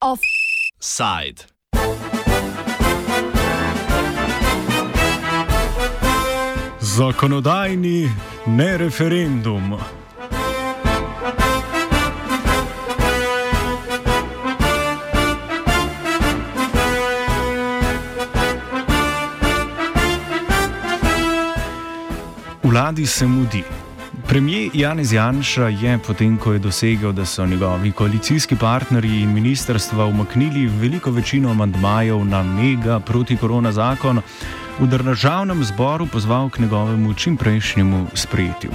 Offside. Zakonodajni ne referendum. Vladi se mudi. Premijer Janez Janša je, potem ko je dosegel, da so njegovi koalicijski partnerji in ministerstva umaknili veliko večino amandmajev na mega protikorona zakon, v državnem zboru pozval k njegovemu čimprejšnjemu sprejetju.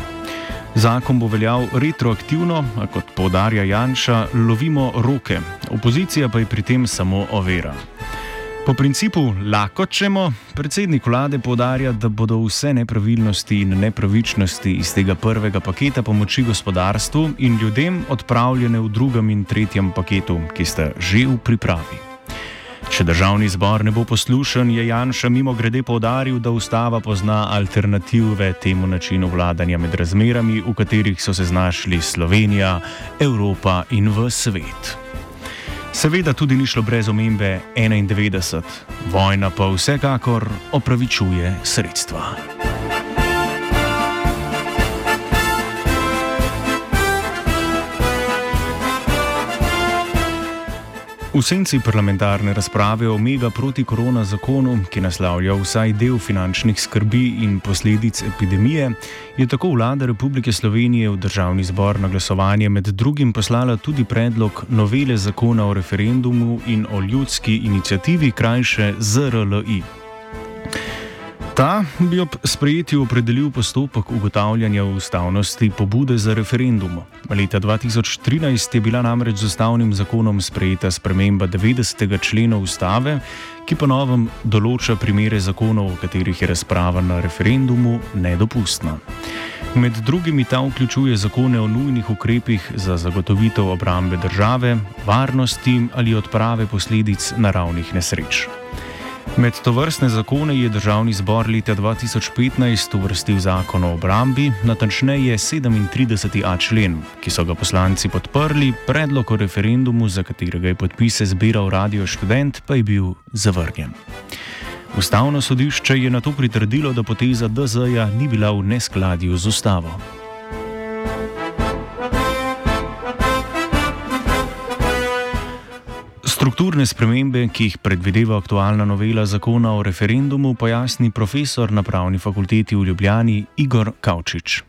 Zakon bo veljal retroaktivno, a kot povdarja Janša, lovimo roke, opozicija pa je pri tem samo ovira. Po principu lahko čemo, predsednik vlade povdarja, da bodo vse nepravilnosti in nepravičnosti iz tega prvega paketa pomoči gospodarstvu in ljudem odpravljene v drugem in tretjem paketu, ki sta že v pripravi. Če državni zbor ne bo poslušen, je Janša mimo grede povdaril, da ustava pozna alternative temu načinu vladanja med razmerami, v katerih so se znašli Slovenija, Evropa in v svet. Seveda tudi ni šlo brez omembe 91, vojna pa vsekakor opravičuje sredstva. V senci parlamentarne razprave o mega protikorona zakonu, ki naslavlja vsaj del finančnih skrbi in posledic epidemije, je tako vlada Republike Slovenije v državni zbor na glasovanje med drugim poslala tudi predlog novele zakona o referendumu in o ljudski inicijativi krajše ZRLI. Ta bi ob sprejetju opredelil postopek ugotavljanja ustavnosti pobude za referendum. Leta 2013 je bila namreč z ustavnim zakonom sprejeta sprememba 90. člena ustave, ki pa novem določa primere zakonov, v katerih je razprava na referendumu nedopustna. Med drugimi ta vključuje zakone o nujnih ukrepih za zagotovitev obrambe države, varnosti ali odprave posledic naravnih nesreč. Med to vrstne zakone je državni zbor leta 2015 uvrstil zakon o obrambi, natančneje 37a člen, ki so ga poslanci podprli, predlog o referendumu, za katerega je podpise zbiral Radio Student, pa je bil zavrnjen. Ustavno sodišče je na to pritrdilo, da poteza DZ-ja ni bila v neskladju z ustavo. Strukturne spremembe, ki jih predvideva aktualna novela zakona o referendumu, pojasni profesor na pravni fakulteti v Ljubljani Igor Kavčič.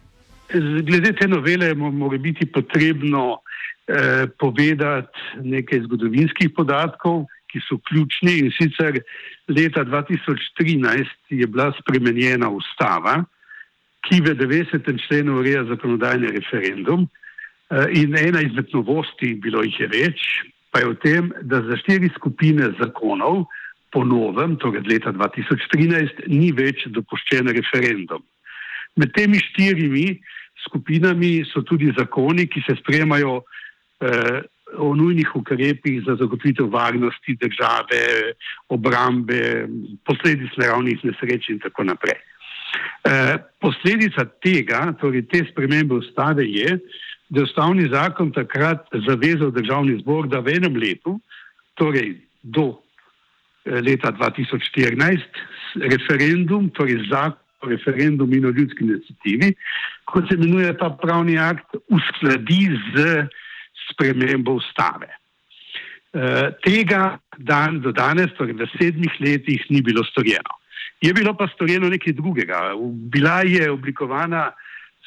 Glede te novele mora biti potrebno eh, povedati nekaj zgodovinskih podatkov, ki so ključni in sicer leta 2013 je bila spremenjena ustava, ki v 90. členu ureja zakonodajni referendum eh, in ena izmed novosti, bilo jih je več, pa je v tem, da za štiri skupine zakonov po novem, torej od leta 2013, ni več dopuščen referendum. Med temi štirimi skupinami so tudi zakoni, ki se spremajo eh, o nujnih ukrepih za zagotovitev varnosti države, obrambe, posledic naravnih nesreč in tako naprej. Eh, posledica tega, torej te spremembe ustave je, da je ustavni zakon takrat zavezal državni zbor, da v enem letu, torej do eh, leta 2014, referendum, torej zakon o referendumu in o ljudski iniciativi, kot se imenuje ta pravni akt, uskladi z spremembo ustave. E, tega dan do danes, torej v sedmih letih, ni bilo storjeno. Je bilo pa storjeno nekaj drugega. Bila je oblikovana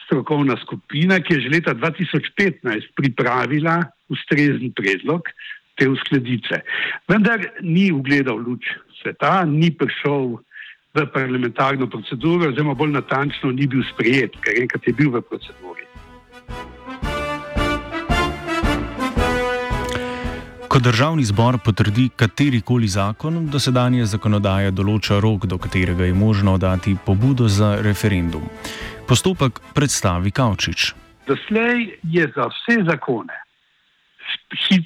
strokovna skupina, ki je že leta 2015 pripravila ustrezen predlog te uskladitve. Vendar ni ugledal luč sveta, ni prišel v parlamentarno proceduro, oziroma bolj natančno ni bil sprejet, ker enkrat je bil v proceduri. Ko državni zbor potrdi katerikoli zakon, dosedanje zakonodaje določa rok, do katerega je možno dati pobudo za referendum. Postopek predstavi Kavčič. Doslej je za vse zakone,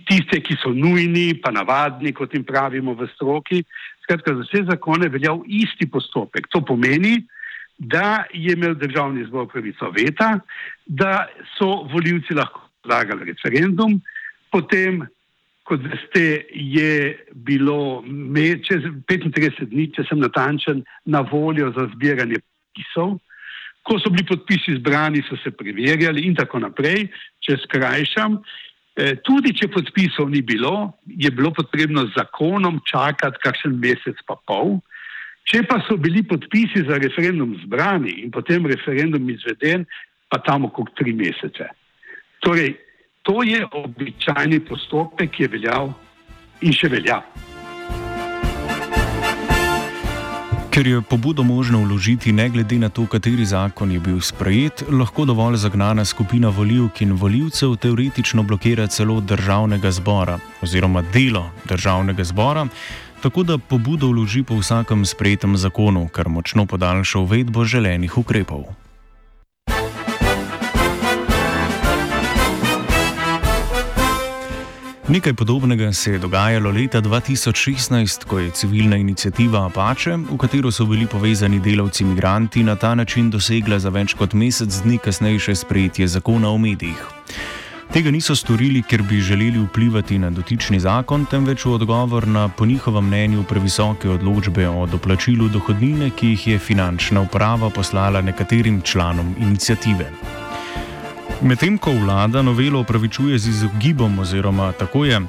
tiste, ki so nujni, pa navadni, kot jim pravimo v stroki, Skratka, za vse zakone veljal isti postopek. To pomeni, da je imel državni zbor pravico veta, da so voljivci lahko predlagali referendum, potem, kot veste, je bilo me, čez 35 dni, če sem natančen, na voljo za zbiranje podpisov. Ko so bili podpisi zbrani, so se preverjali in tako naprej, če skrajšam. Eh, tudi če podpisov ni bilo, je bilo potrebno z zakonom čakati kakšen mesec pa pol. Če pa so bili podpisi za referendum zbrani in potem referendum izveden, pa tam okrog tri mesece. Torej, to je običajni postopek, ki je veljal in še velja. Ker je pobudo možno vložiti ne glede na to, kateri zakon je bil sprejet, lahko dovolj zagnana skupina voljivk in voljivcev teoretično blokira celo državnega zbora oziroma delo državnega zbora, tako da pobudo vloži po vsakem sprejetem zakonu, kar močno podaljša uvedbo želenih ukrepov. Nekaj podobnega se je dogajalo leta 2016, ko je civilna inicijativa Apache, v katero so bili povezani delavci imigranti, na ta način dosegla za več kot mesec dni kasnejše sprejetje zakona o medijih. Tega niso storili, ker bi želeli vplivati na dotični zakon, temveč v odgovor na po njihovem mnenju previsoke odločbe o doplačilu dohodnine, ki jih je finančna uprava poslala nekaterim članom inicijative. Medtem ko vlada novelo opravičuje z izogibom, oziroma tako je.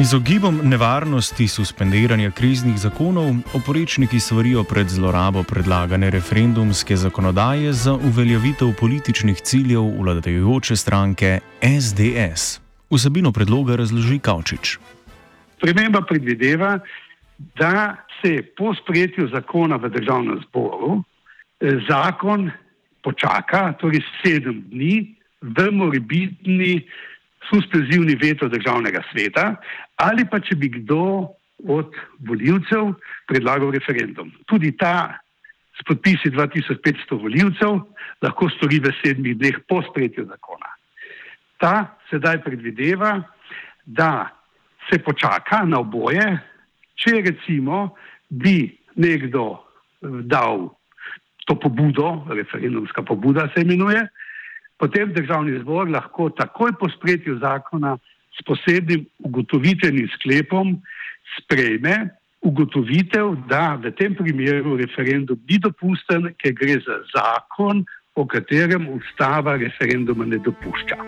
Izogibom nevarnosti suspendiranja kriznih zakonov, oporečniki svarijo pred zlorabo predlagane referendumske zakonodaje za uveljavitev političnih ciljev vladajoče stranke SDS. Vsebino predloga razloži Kavčič. Sprememba predvideva, da se po sprejetju zakona v državnem zboru eh, zakon počaka, torej sedem dni, v morebitni suspenzivni veto državnega sveta, ali pa če bi kdo od voljivcev predlagal referendum. Tudi ta s podpisi 2500 voljivcev lahko stori v sedmih dneh po sprejetju zakona. Ta sedaj predvideva, da se počaka na oboje, če recimo bi nekdo dal to pobudo, referendumska pobuda se imenuje, potem državni zbor lahko takoj po sprejetju zakona s posebnim ugotovitvenim sklepom sprejme ugotovitev, da v tem primeru referendum ni dopusten, ker gre za zakon, o katerem ustava referenduma ne dopušča.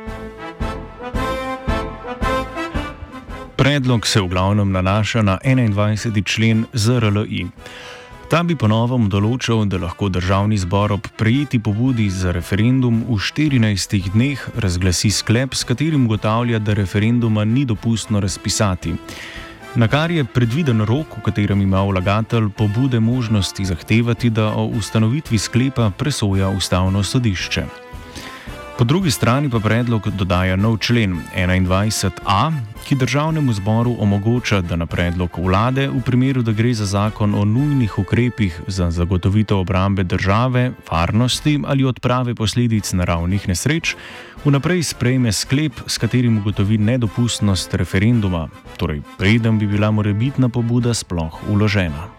Predlog se v glavnem nanaša na 21. člen ZRLI. Ta bi ponovno določal, da lahko državni zbor ob prejeti pobudi za referendum v 14 dneh razglasi sklep, s katerim ugotavlja, da referenduma ni dopustno razpisati. Na kar je predviden rok, v katerem ima vlagatelj pobude možnosti zahtevati, da o ustanovitvi sklepa presoja ustavno sodišče. Po drugi strani pa predlog dodaja nov člen 21a, ki državnemu zboru omogoča, da na predlog vlade, v primeru, da gre za zakon o nujnih ukrepih za zagotovitev obrambe države, varnosti ali odprave posledic naravnih nesreč, vnaprej sprejme sklep, s katerim ugotovi nedopustnost referenduma, torej preden bi bila morebitna pobuda sploh uložena.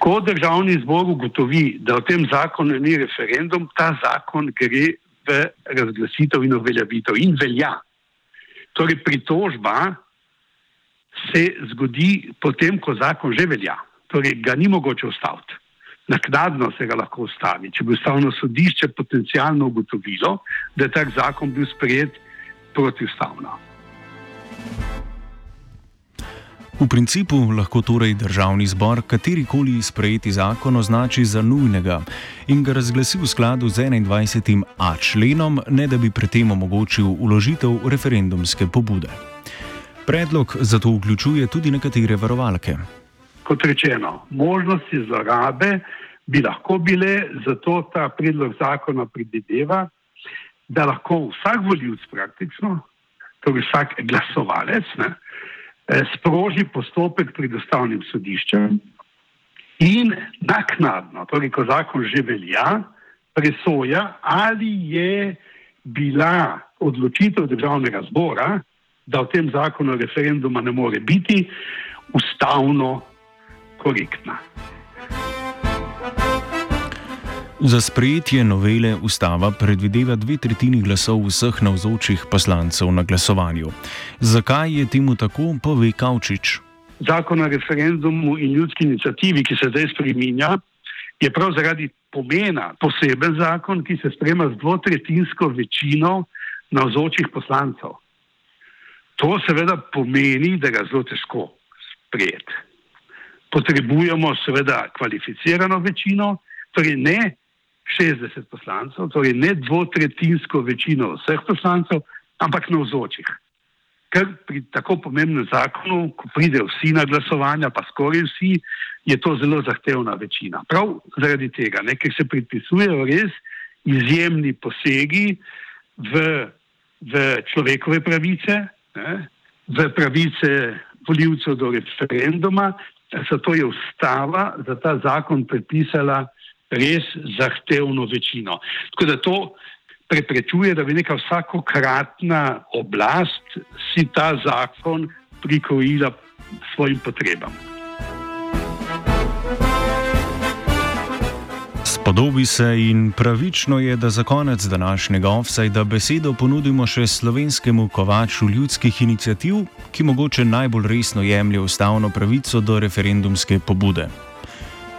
Ko državni zbor ugotovi, da v tem zakonu ni referendum, ta zakon gre v razglasitev in uveljavitev in velja. Torej, pritožba se zgodi potem, ko zakon že velja. Torej, ga ni mogoče ustaviti. Naknadno se ga lahko ustavi, če bi ustavno sodišče potencialno ugotovilo, da je tak zakon bil sprejet protiustavno. V principu lahko torej državni zbor katerikoli sprejeti zakon označi za nujnega in ga razglasi v skladu z 21a členom, ne da bi pri tem omogočil uložitev referendumske pobude. Predlog zato vključuje tudi nekatere varovalke. Kot rečeno, možnosti zlorabe bi lahko bile, zato ta predlog zakona predvideva, da lahko vsak voljivc praktično, torej vsak glasovalec, ne, Eh, sproži postopek pred ustavnim sodiščem In naknadno, torej ko zakon že velja, presoja, ali je bila odločitev državnega zbora, da v tem zakonu referenduma ne more biti, ustavno korektna. Za sprejetje novele ustava predvideva dve tretjini glasov vseh navzočih poslancev na glasovanju. Zakaj je temu tako, pove Kavčič. Zakon o referendumu in ljudski inicijativi, ki se zdaj spreminja, je prav zaradi pomena poseben zakon, ki se sprema z dvotretinsko večino navzočih poslancev. To seveda pomeni, da ga zelo težko sprejeti. Potrebujemo seveda kvalificirano večino, torej ne 60 poslancev, torej ne dvotretinsko večino vseh poslancev, ampak navzočih. Ker pri tako pomembnem zakonu, ko pridejo vsi na glasovanja, pa skoraj vsi, je to zelo zahtevna večina. Prav zaradi tega, ne, ker se predpisujejo res izjemni posegi v, v človekove pravice, ne, v pravice voljivcev do referenduma, zato je ustava za ta zakon predpisala res zahtevno večino. Tako da to preprečuje, da bi neka vsakokratna oblast si ta zakon prikrojila svojim potrebam. Spodobi se in pravično je, da za konec današnjega offsajda besedo ponudimo še slovenskemu kovaču ljudskih inicijativ, ki mogoče najbolj resno jemlje ustavno pravico do referendumske pobude.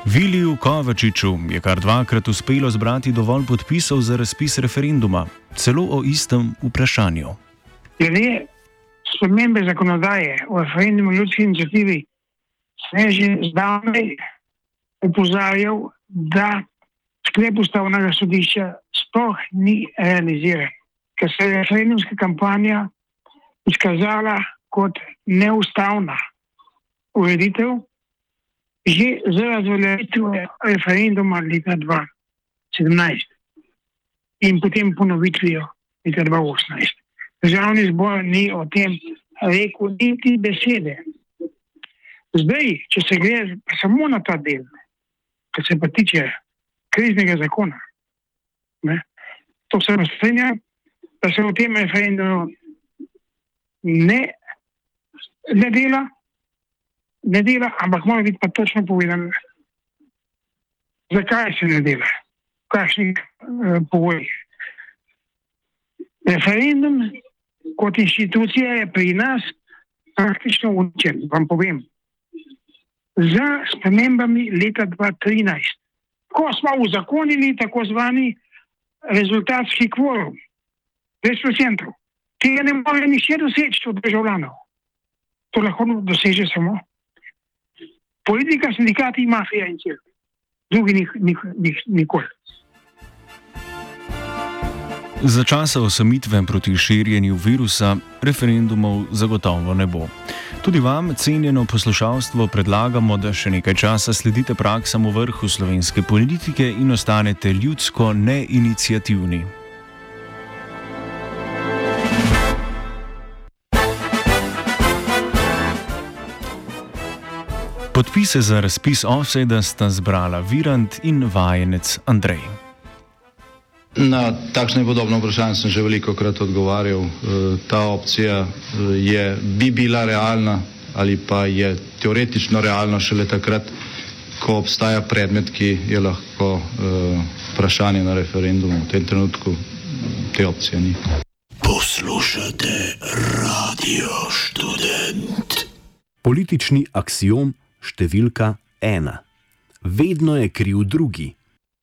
Viliju Kovačiču je kar dvakrat uspelo zbrati dovolj podpisov za razpis referenduma, celo o istem vprašanju. Glede spremembe zakonodaje o referendumu ljudski inicijativi, sem že zdavnaj upozorjal, da sklep ustavnega sodišča sploh ni realiziran, ker se je referendumska kampanja izkazala kot neustavna ureditev že z razveljavitvijo referenduma leta 2017 in potem ponovitvijo leta 2018. Državni zbor ni o tem rekel niti besede. Zdaj, če se gre samo na ta del, kar se pa tiče kriznega zakona, ne, to se razstrenja, da se v tem referendumu ne, ne dela ne dela, ampak mora biti pa točno povedano, zakaj se ne dela, v kakšnih uh, pogojih. Referendum kot inštitucija je pri nas praktično uničen, vam povem. Za spremembami leta 2013, ko smo uzakonili tako zvani rezultatski kvorum, 10%, tega ne more nišče doseči od državljanov. To lahko doseže samo politika, sindikati, mafija in cel. Drugi nik, nik, nik, nikoli. Za časa osamitve proti širjenju virusa referendumov zagotovo ne bo. Tudi vam, cenjeno poslušalstvo, predlagamo, da še nekaj časa sledite praksam v vrhu slovenske politike in ostanete ljudsko neinicijativni. Podpise za razpis offseda sta zbrala Virant in vajenec Andrej. Na takšno in podobno vprašanje sem že veliko krat odgovarjal. E, ta opcija e, je, bi bila realna ali pa je teoretično realna šele takrat, ko obstaja predmet, ki je lahko e, vprašanje na referendumu. V tem trenutku te opcije ni. Poslušate radio študent. Politični axiom številka ena. Vedno je kriv drugi,